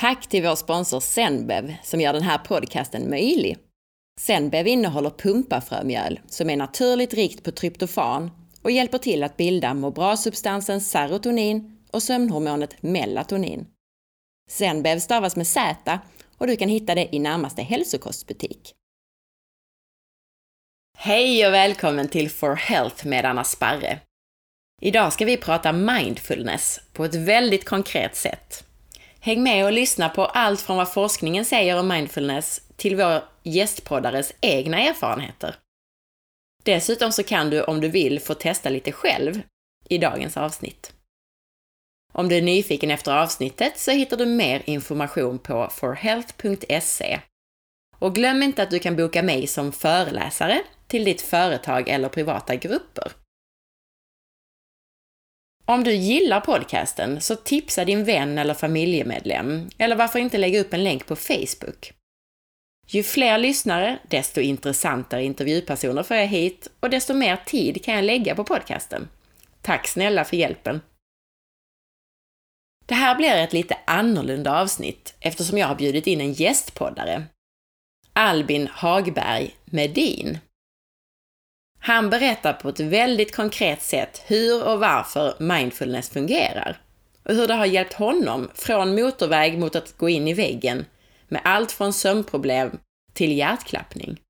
Tack till vår sponsor Zenbev som gör den här podcasten möjlig. Zenbev innehåller pumpafrömjöl som är naturligt rikt på tryptofan och hjälper till att bilda må bra-substansen serotonin och sömnhormonet melatonin. Zenbev stavas med Z och du kan hitta det i närmaste hälsokostbutik. Hej och välkommen till For Health med Anna Sparre. Idag ska vi prata mindfulness på ett väldigt konkret sätt. Häng med och lyssna på allt från vad forskningen säger om mindfulness till vår gästpoddares egna erfarenheter. Dessutom så kan du, om du vill, få testa lite själv i dagens avsnitt. Om du är nyfiken efter avsnittet så hittar du mer information på forhealth.se. Och glöm inte att du kan boka mig som föreläsare till ditt företag eller privata grupper. Om du gillar podcasten så tipsa din vän eller familjemedlem, eller varför inte lägga upp en länk på Facebook. Ju fler lyssnare, desto intressantare intervjupersoner får jag hit och desto mer tid kan jag lägga på podcasten. Tack snälla för hjälpen! Det här blir ett lite annorlunda avsnitt eftersom jag har bjudit in en gästpoddare. Albin Hagberg Medin. Han berättar på ett väldigt konkret sätt hur och varför mindfulness fungerar och hur det har hjälpt honom från motorväg mot att gå in i väggen med allt från sömnproblem till hjärtklappning.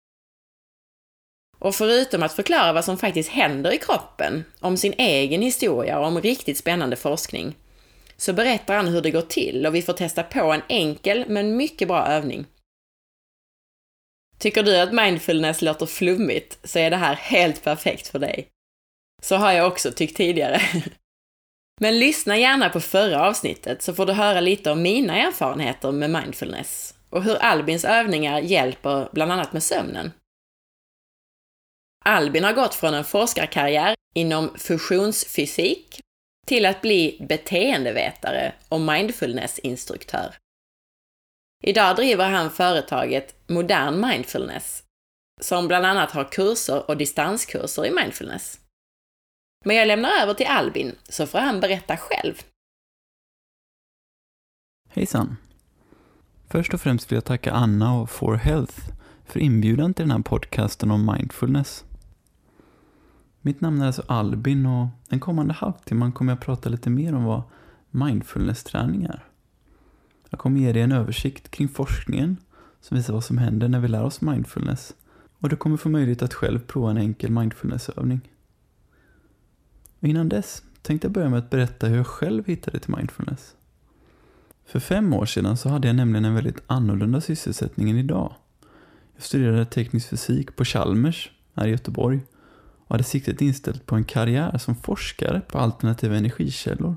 Och förutom att förklara vad som faktiskt händer i kroppen, om sin egen historia och om riktigt spännande forskning, så berättar han hur det går till och vi får testa på en enkel men mycket bra övning. Tycker du att mindfulness låter flummigt så är det här helt perfekt för dig. Så har jag också tyckt tidigare. Men lyssna gärna på förra avsnittet så får du höra lite om mina erfarenheter med mindfulness och hur Albins övningar hjälper bland annat med sömnen. Albin har gått från en forskarkarriär inom fusionsfysik till att bli beteendevetare och mindfulnessinstruktör. Idag driver han företaget Modern Mindfulness, som bland annat har kurser och distanskurser i mindfulness. Men jag lämnar över till Albin, så får han berätta själv. Hejsan! Först och främst vill jag tacka Anna och For Health för inbjudan till den här podcasten om mindfulness. Mitt namn är alltså Albin och den kommande halvtimman kommer jag prata lite mer om vad mindfulness-träning är. Jag kommer ge dig en översikt kring forskningen som visar vad som händer när vi lär oss mindfulness och du kommer få möjlighet att själv prova en enkel mindfulnessövning. Innan dess tänkte jag börja med att berätta hur jag själv hittade till mindfulness. För fem år sedan så hade jag nämligen en väldigt annorlunda sysselsättning än idag. Jag studerade teknisk fysik på Chalmers här i Göteborg och hade siktet inställt på en karriär som forskare på alternativa energikällor.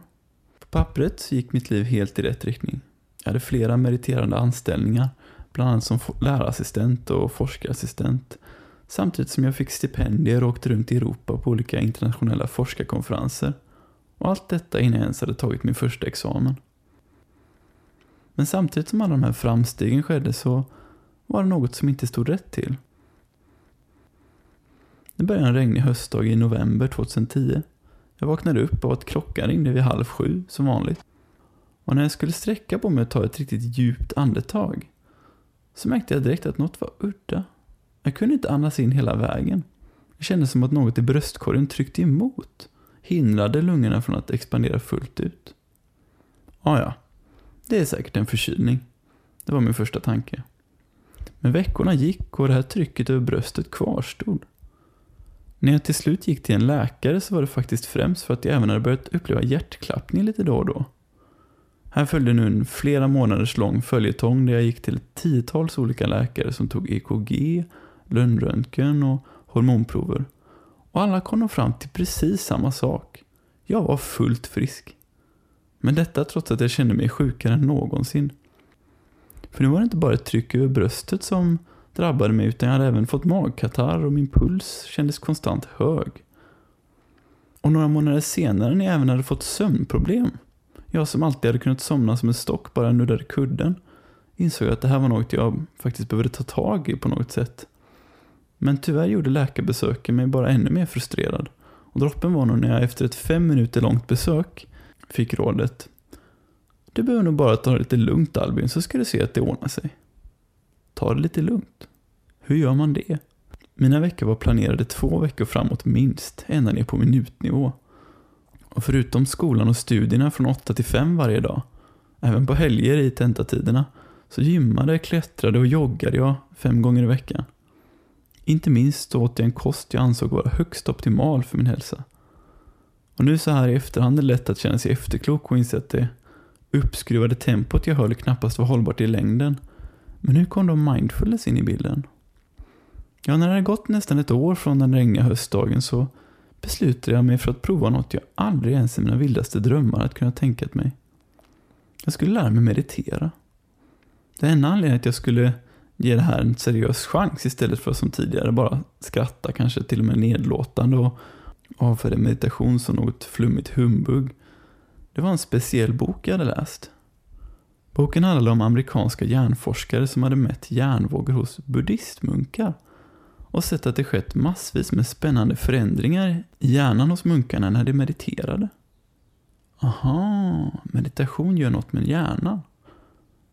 På pappret gick mitt liv helt i rätt riktning. Jag hade flera meriterande anställningar, bland annat som lärarassistent och forskarassistent, samtidigt som jag fick stipendier och åkte runt i Europa på olika internationella forskarkonferenser. Och allt detta innan jag ens hade tagit min första examen. Men samtidigt som alla de här framstegen skedde så var det något som inte stod rätt till. Det började en regnig höstdag i november 2010. Jag vaknade upp av att klockan ringde vid halv sju som vanligt. Och när jag skulle sträcka på mig och ta ett riktigt djupt andetag så märkte jag direkt att något var udda. Jag kunde inte andas in hela vägen. Det kändes som att något i bröstkorgen tryckte emot. Hindrade lungorna från att expandera fullt ut. Ah, ja, det är säkert en förkylning. Det var min första tanke. Men veckorna gick och det här trycket över bröstet kvarstod. När jag till slut gick till en läkare så var det faktiskt främst för att jag även hade börjat uppleva hjärtklappning lite då och då. Här följde nu en flera månaders lång följetong där jag gick till tiotals olika läkare som tog EKG, lönnröntgen och hormonprover. Och alla kom de fram till precis samma sak. Jag var fullt frisk. Men detta trots att jag kände mig sjukare än någonsin. För nu var det inte bara ett tryck över bröstet som drabbade mig utan jag hade även fått magkatarr och min puls kändes konstant hög. Och några månader senare när jag även hade fått sömnproblem, jag som alltid hade kunnat somna som en stock bara jag nuddade kudden, insåg att det här var något jag faktiskt behövde ta tag i på något sätt. Men tyvärr gjorde läkarbesöken mig bara ännu mer frustrerad. Och droppen var nog när jag efter ett fem minuter långt besök fick rådet. Du behöver nog bara ta det lite lugnt Albin så ska du se att det ordnar sig. Ta det lite lugnt. Hur gör man det? Mina veckor var planerade två veckor framåt minst, ända ner på minutnivå. Och förutom skolan och studierna från 8 till 5 varje dag, även på helger i tentatiderna, så gymmade, klättrade och joggade jag fem gånger i veckan. Inte minst åt jag en kost jag ansåg vara högst optimal för min hälsa. Och nu så här i efterhand är det lätt att känna sig efterklok och inse att det uppskruvade tempot jag höll knappast var hållbart i längden. Men hur kom då mindfulness in i bilden? Ja, när det hade gått nästan ett år från den regniga höstdagen så beslutade jag mig för att prova något jag aldrig ens i mina vildaste drömmar hade kunnat tänka mig. Jag skulle lära mig meditera. Det enda anledningen att jag skulle ge det här en seriös chans istället för som tidigare bara skratta, kanske till och med nedlåtande och avfärda meditation som något flummigt humbug. Det var en speciell bok jag hade läst. Boken handlade om amerikanska hjärnforskare som hade mätt hjärnvågor hos buddhistmunkar och sett att det skett massvis med spännande förändringar i hjärnan hos munkarna när de mediterade. Aha, meditation gör något med hjärnan.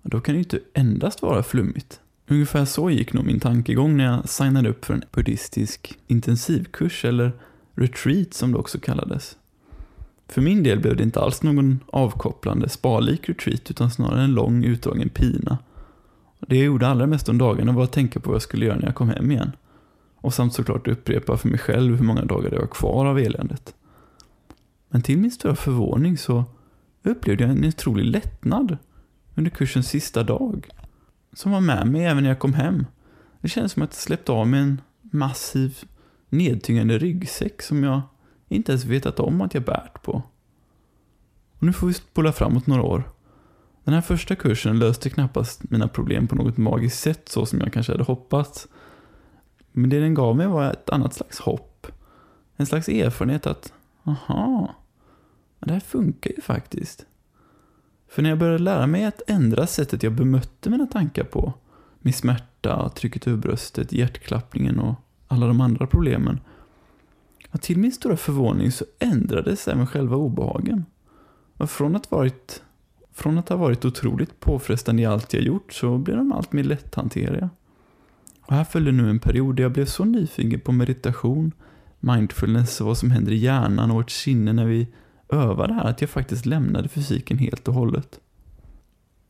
Då kan det ju inte endast vara flummigt. Ungefär så gick nog min tankegång när jag signade upp för en buddhistisk intensivkurs, eller retreat som det också kallades. För min del blev det inte alls någon avkopplande, sparlik retreat, utan snarare en lång utdragen pina. Det jag gjorde allra mest om dagarna var att tänka på vad jag skulle göra när jag kom hem igen. Och samt såklart upprepa för mig själv hur många dagar det var kvar av eländet. Men till min stora förvåning så upplevde jag en otrolig lättnad under kursens sista dag. Som var med mig även när jag kom hem. Det kändes som att jag släppte av mig en massiv nedtyngande ryggsäck som jag inte ens vetat om att jag bärt på. Och nu får vi spola framåt några år. Den här första kursen löste knappast mina problem på något magiskt sätt så som jag kanske hade hoppats. Men det den gav mig var ett annat slags hopp. En slags erfarenhet att, aha, det här funkar ju faktiskt. För när jag började lära mig att ändra sättet jag bemötte mina tankar på, min smärta, trycket över bröstet, hjärtklappningen och alla de andra problemen. Och till min stora förvåning så ändrades även själva obehagen. Och från att, varit, från att ha varit otroligt påfrestande i allt jag gjort så blev de allt mer lätthanterliga. Och här följde nu en period där jag blev så nyfiken på meditation, mindfulness och vad som händer i hjärnan och vårt sinne när vi övar det här att jag faktiskt lämnade fysiken helt och hållet.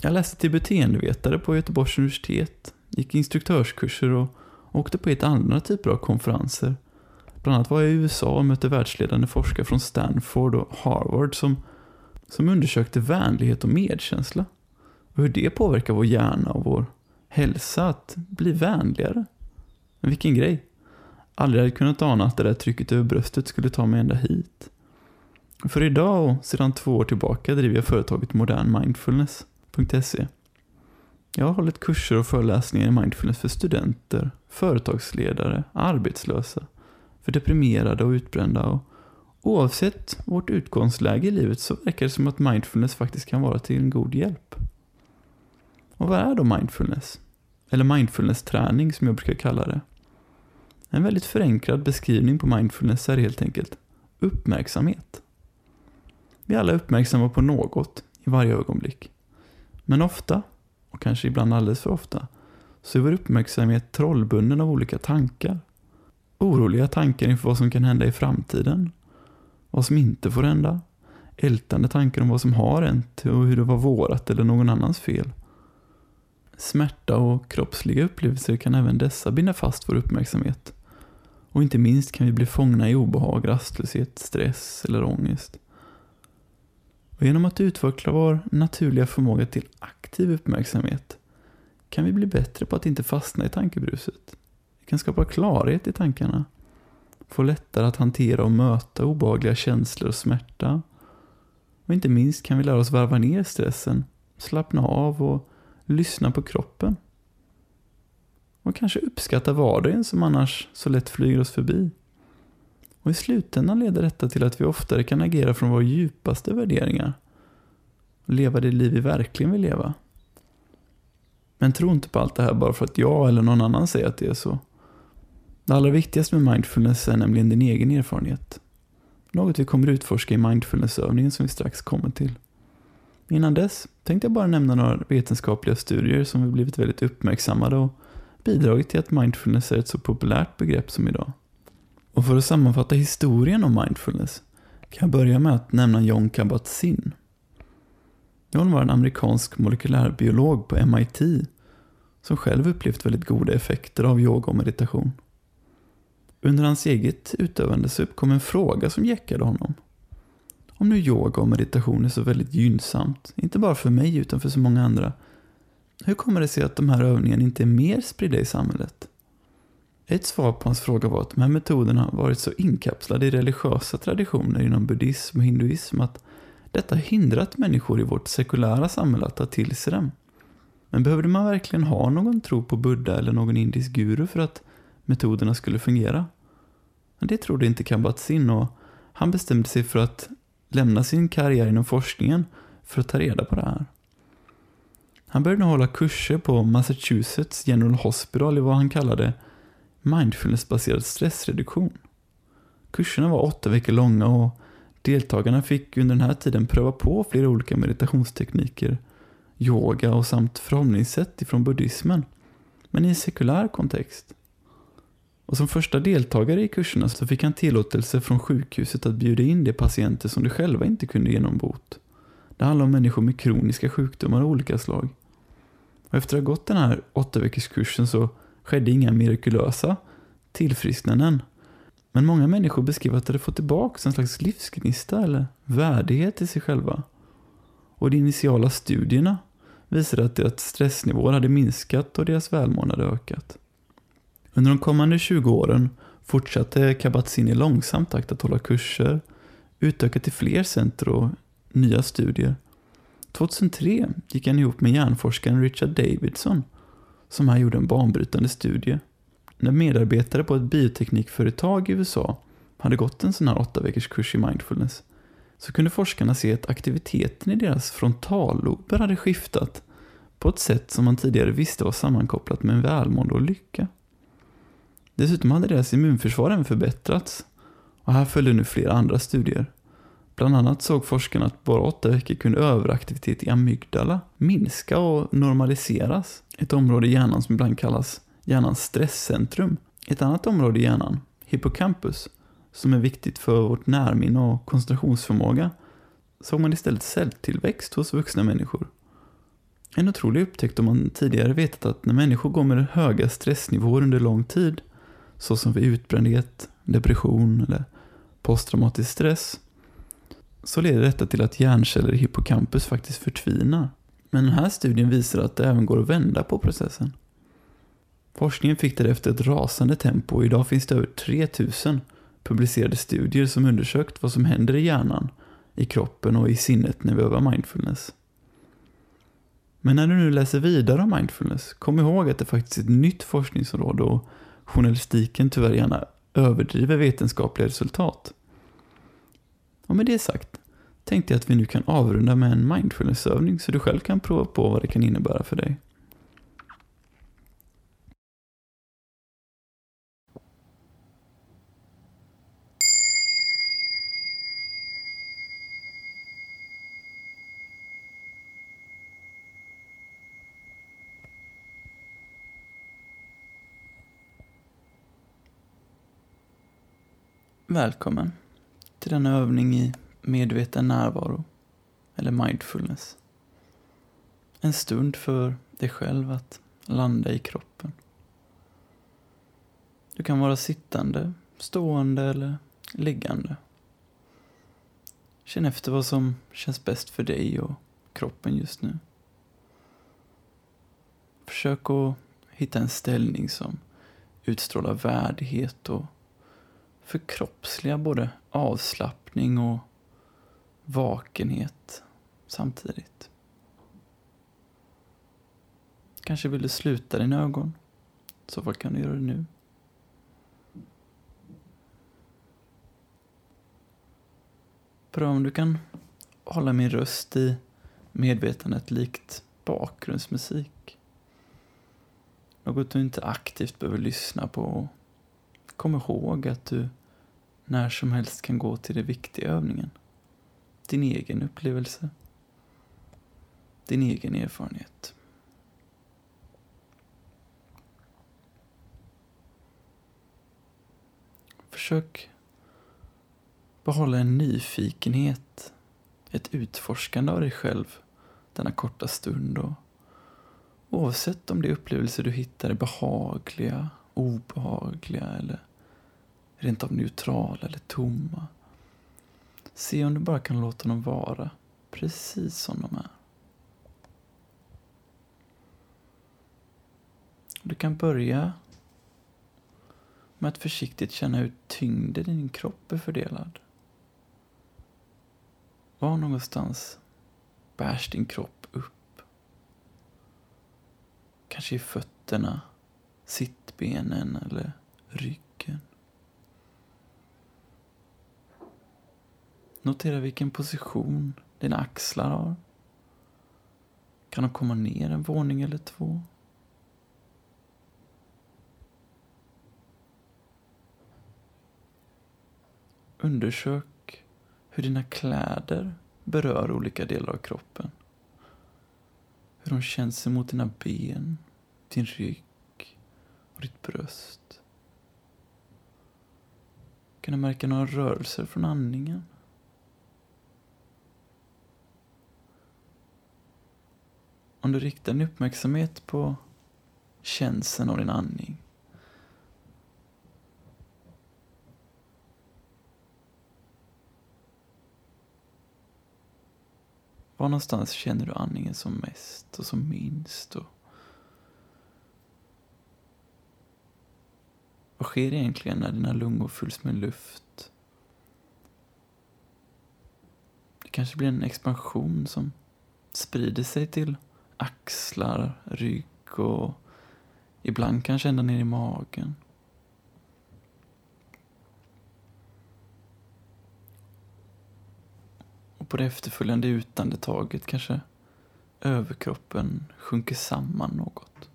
Jag läste till beteendevetare på Göteborgs universitet, gick instruktörskurser och åkte på ett andra typer av konferenser. Bland annat var jag i USA och mötte världsledande forskare från Stanford och Harvard som, som undersökte vänlighet och medkänsla. Och hur det påverkar vår hjärna och vår hälsa att bli vänligare. Men vilken grej. Aldrig hade kunnat ana att det där trycket över bröstet skulle ta mig ända hit. För idag och sedan två år tillbaka driver jag företaget modernmindfulness.se. Jag har hållit kurser och föreläsningar i mindfulness för studenter, företagsledare, arbetslösa, för deprimerade och utbrända och oavsett vårt utgångsläge i livet så verkar det som att mindfulness faktiskt kan vara till en god hjälp. Och vad är då mindfulness? Eller mindfulness-träning som jag brukar kalla det. En väldigt förenklad beskrivning på mindfulness är helt enkelt uppmärksamhet. Vi är alla uppmärksamma på något i varje ögonblick. Men ofta, och kanske ibland alldeles för ofta, så är vår uppmärksamhet trollbunden av olika tankar. Oroliga tankar inför vad som kan hända i framtiden. Vad som inte får hända. Ältande tankar om vad som har hänt och hur det var vårat eller någon annans fel. Smärta och kroppsliga upplevelser kan även dessa binda fast vår uppmärksamhet. Och inte minst kan vi bli fångna i obehag, rastlöshet, stress eller ångest. Och genom att utveckla vår naturliga förmåga till aktiv uppmärksamhet kan vi bli bättre på att inte fastna i tankebruset. Vi kan skapa klarhet i tankarna, få lättare att hantera och möta obehagliga känslor och smärta. Och inte minst kan vi lära oss varva ner stressen, slappna av och lyssna på kroppen. Och kanske uppskatta vardagen som annars så lätt flyger oss förbi. Och i slutändan leder detta till att vi oftare kan agera från våra djupaste värderingar. Och leva det liv vi verkligen vill leva. Men tro inte på allt det här bara för att jag eller någon annan säger att det är så. Det allra viktigaste med mindfulness är nämligen din egen erfarenhet. Något vi kommer utforska i mindfulnessövningen som vi strax kommer till. Innan dess tänkte jag bara nämna några vetenskapliga studier som har blivit väldigt uppmärksammade och bidragit till att mindfulness är ett så populärt begrepp som idag. Och för att sammanfatta historien om mindfulness kan jag börja med att nämna John Kabat-Zinn. John var en amerikansk molekylärbiolog på MIT som själv upplevt väldigt goda effekter av yoga och meditation. Under hans eget utövande så uppkom en fråga som jäckade honom. Om nu yoga och meditation är så väldigt gynnsamt, inte bara för mig utan för så många andra, hur kommer det sig att de här övningarna inte är mer spridda i samhället? Ett svar på hans fråga var att de här metoderna varit så inkapslade i religiösa traditioner inom buddhism och hinduism att detta hindrat människor i vårt sekulära samhälle att ta till sig dem. Men behövde man verkligen ha någon tro på Buddha eller någon indisk guru för att metoderna skulle fungera? Men det trodde inte Kambat Sin och han bestämde sig för att lämna sin karriär inom forskningen för att ta reda på det här. Han började hålla kurser på Massachusetts General Hospital i vad han kallade mindfulnessbaserad stressreduktion. Kurserna var åtta veckor långa och deltagarna fick under den här tiden pröva på flera olika meditationstekniker, yoga och samt förhållningssätt ifrån buddhismen, men i en sekulär kontext. Och som första deltagare i kurserna så fick han tillåtelse från sjukhuset att bjuda in de patienter som de själva inte kunde genombot. Det handlar om människor med kroniska sjukdomar av olika slag. Och efter att ha gått den här åtta veckors kursen så skedde inga mirakulösa tillfrisknanden. Men många människor beskrev att de hade fått tillbaka en slags livsgnista eller värdighet i sig själva. Och de initiala studierna visade att deras stressnivåer hade minskat och deras välmående hade ökat. Under de kommande 20 åren fortsatte Kabat-Zinn i långsam takt att hålla kurser, utöka till fler center och nya studier. 2003 gick han ihop med hjärnforskaren Richard Davidson som här gjorde en banbrytande studie. När medarbetare på ett bioteknikföretag i USA hade gått en sån här åtta veckors kurs i mindfulness så kunde forskarna se att aktiviteten i deras frontallober hade skiftat på ett sätt som man tidigare visste var sammankopplat med en välmående och lycka. Dessutom hade deras immunförsvar även förbättrats och här följde nu flera andra studier. Bland annat såg forskarna att bara åtta veckor kunde överaktivitet i amygdala minska och normaliseras. Ett område i hjärnan som ibland kallas hjärnans stresscentrum. Ett annat område i hjärnan, hippocampus, som är viktigt för vårt närminne och koncentrationsförmåga, såg man istället celltillväxt hos vuxna människor. En otrolig upptäckt om man tidigare vetat att när människor går med höga stressnivåer under lång tid, såsom vid utbrändhet, depression eller posttraumatisk stress, så leder detta till att hjärnceller i hippocampus faktiskt förtvinar. Men den här studien visar att det även går att vända på processen. Forskningen fick därefter ett rasande tempo och idag finns det över 3000 publicerade studier som undersökt vad som händer i hjärnan, i kroppen och i sinnet när vi övar mindfulness. Men när du nu läser vidare om mindfulness, kom ihåg att det faktiskt är ett nytt forskningsområde och journalistiken tyvärr gärna överdriver vetenskapliga resultat. Och med det sagt tänkte jag att vi nu kan avrunda med en mindfulnessövning så du själv kan prova på vad det kan innebära för dig. Välkommen till denna övning i medveten närvaro, eller mindfulness. En stund för dig själv att landa i kroppen. Du kan vara sittande, stående eller liggande. Känn efter vad som känns bäst för dig och kroppen just nu. Försök att hitta en ställning som utstrålar värdighet och förkroppsliga både avslappning och vakenhet samtidigt. Kanske vill du sluta dina ögon. I så fall kan du göra det nu. Pröva om du kan hålla min röst i medvetandet likt bakgrundsmusik. Något du inte aktivt behöver lyssna på. Kom ihåg att du när som helst kan gå till den viktiga övningen. Din egen upplevelse. din egen erfarenhet. Försök behålla en nyfikenhet, ett utforskande av dig själv denna korta stund. Och oavsett om de upplevelser du hittar är behagliga, obehagliga eller rent av neutrala eller tomma. Se om du bara kan låta dem vara precis som de är. Du kan börja med att försiktigt känna hur tyngden i din kropp är fördelad. Var någonstans bärs din kropp upp? Kanske i fötterna, sittbenen eller ryggen. Notera vilken position dina axlar har. Kan de komma ner en våning eller två? Undersök hur dina kläder berör olika delar av kroppen. Hur de känns emot dina ben, din rygg och ditt bröst. Kan du märka några rörelser från andningen? Om du riktar din uppmärksamhet på känslan av din andning Var någonstans känner du andningen som mest och som minst? Och vad sker egentligen när dina lungor fylls med luft? Det kanske blir en expansion som sprider sig till axlar, rygg och ibland kanske ända ner i magen. på det efterföljande utandetaget kanske överkroppen sjunker samman något.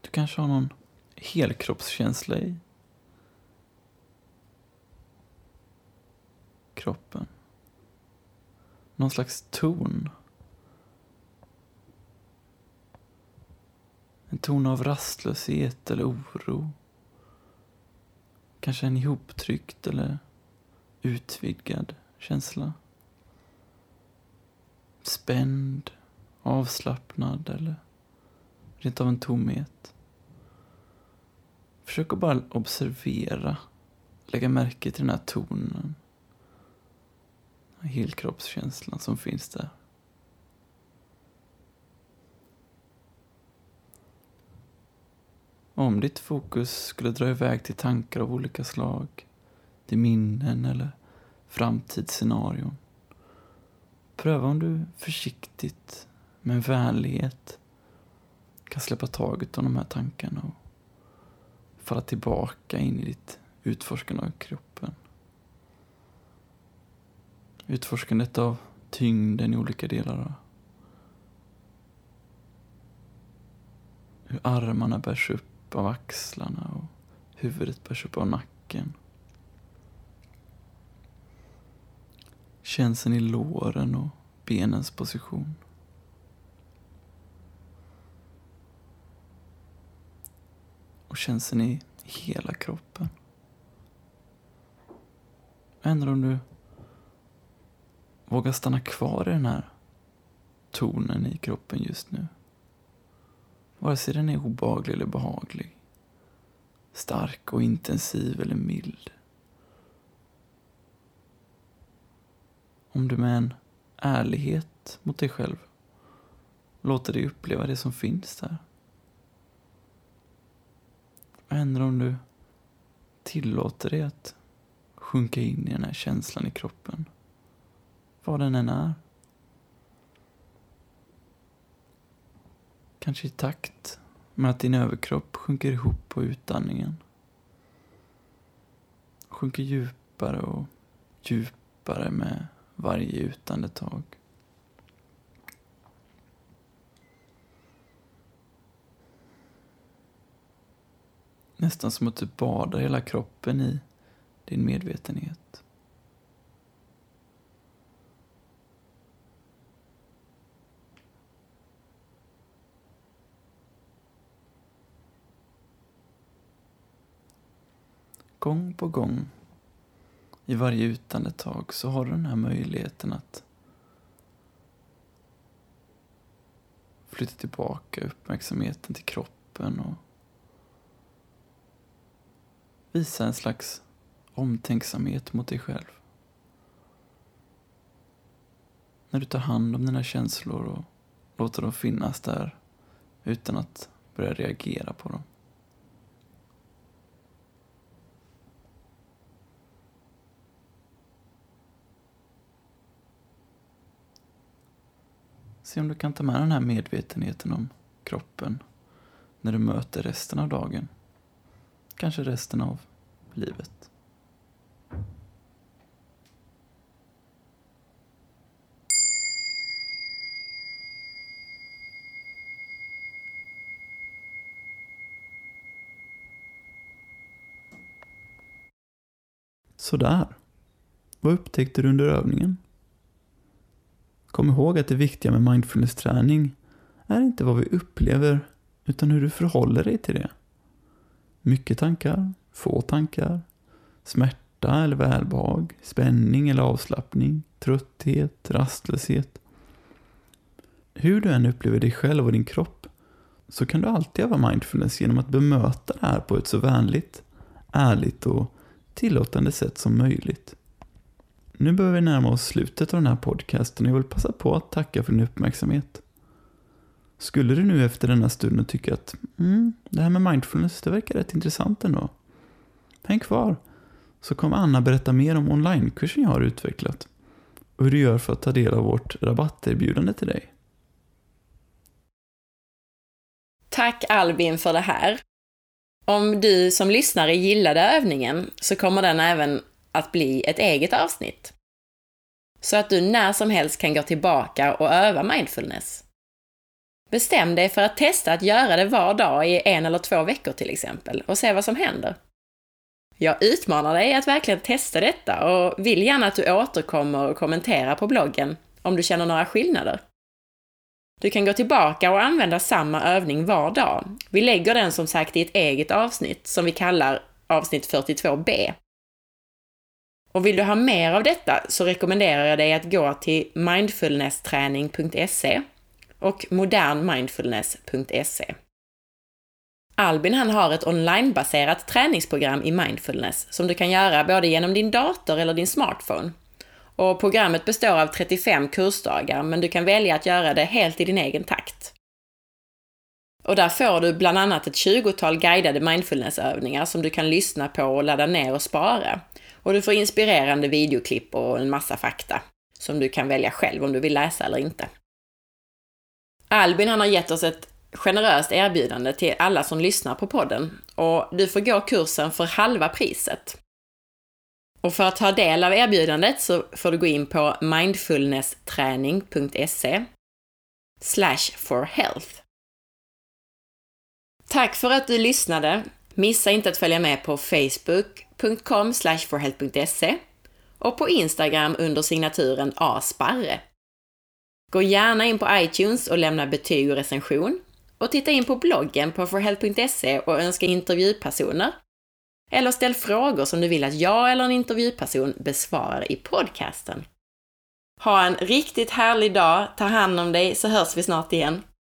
Du kanske har någon helkroppskänsla i kroppen. Någon slags ton En ton av rastlöshet eller oro. Kanske en ihoptryckt eller utvidgad känsla. Spänd, avslappnad eller rent av en tomhet. Försök att bara observera, lägga märke till den här tonen. Helkroppskänslan som finns där. Om ditt fokus skulle dra iväg till tankar av olika slag, till minnen eller framtidsscenarion. Pröva om du försiktigt, med vänlighet, kan släppa taget om de här tankarna och falla tillbaka in i ditt utforskande av kroppen. Utforskandet av tyngden i olika delar. Hur armarna bärs upp av axlarna och huvudet bärs upp av nacken. Känslan i låren och benens position. Känns den i hela kroppen. Ändå om du vågar stanna kvar i den här tonen i kroppen just nu. Vare sig den är obaglig eller behaglig. Stark och intensiv eller mild. Om du med en ärlighet mot dig själv låter dig uppleva det som finns där. Vad händer om du tillåter dig att sjunka in i den här känslan i kroppen? Vad den än är. Kanske i takt med att din överkropp sjunker ihop på utandningen. Sjunker djupare och djupare med varje utandetag. Nästan som att typ du badar hela kroppen i din medvetenhet. Gång på gång, i varje utandetag, så har du den här möjligheten att flytta tillbaka uppmärksamheten till kroppen och visa en slags omtänksamhet mot dig själv. När du tar hand om dina känslor och låter dem finnas där utan att börja reagera på dem. Se om du kan ta med den här medvetenheten om kroppen när du möter resten av dagen. Kanske resten av livet. Sådär. Vad upptäckte du under övningen? Kom ihåg att det viktiga med mindfulness-träning är inte vad vi upplever, utan hur du förhåller dig till det. Mycket tankar, få tankar, smärta eller välbehag, spänning eller avslappning, trötthet, rastlöshet. Hur du än upplever dig själv och din kropp så kan du alltid öva mindfulness genom att bemöta det här på ett så vänligt, ärligt och tillåtande sätt som möjligt. Nu börjar vi närma oss slutet av den här podcasten och jag vill passa på att tacka för din uppmärksamhet. Skulle du nu efter denna stunden tycka att mm, det här med mindfulness, det verkar rätt intressant ändå. Häng kvar, så kommer Anna berätta mer om onlinekursen jag har utvecklat och hur du gör för att ta del av vårt rabatterbjudande till dig. Tack Albin för det här. Om du som lyssnare gillade övningen så kommer den även att bli ett eget avsnitt. Så att du när som helst kan gå tillbaka och öva mindfulness. Bestäm dig för att testa att göra det var dag i en eller två veckor till exempel och se vad som händer. Jag utmanar dig att verkligen testa detta och vill gärna att du återkommer och kommenterar på bloggen om du känner några skillnader. Du kan gå tillbaka och använda samma övning var dag. Vi lägger den som sagt i ett eget avsnitt som vi kallar avsnitt 42b. Och vill du ha mer av detta så rekommenderar jag dig att gå till mindfulnessträning.se och modernmindfulness.se. Albin han har ett onlinebaserat träningsprogram i mindfulness som du kan göra både genom din dator eller din smartphone. Och programmet består av 35 kursdagar, men du kan välja att göra det helt i din egen takt. Och där får du bland annat ett 20-tal guidade mindfulnessövningar som du kan lyssna på och ladda ner och spara. Och du får inspirerande videoklipp och en massa fakta som du kan välja själv om du vill läsa eller inte. Albin han har gett oss ett generöst erbjudande till alla som lyssnar på podden och du får gå kursen för halva priset. Och för att ta del av erbjudandet så får du gå in på mindfulnessträning.se slash for health. Tack för att du lyssnade! Missa inte att följa med på facebook.com forhealth.se och på Instagram under signaturen asparre. Gå gärna in på iTunes och lämna betyg och recension. Och titta in på bloggen på forhealth.se och önska intervjupersoner. Eller ställ frågor som du vill att jag eller en intervjuperson besvarar i podcasten. Ha en riktigt härlig dag, ta hand om dig så hörs vi snart igen.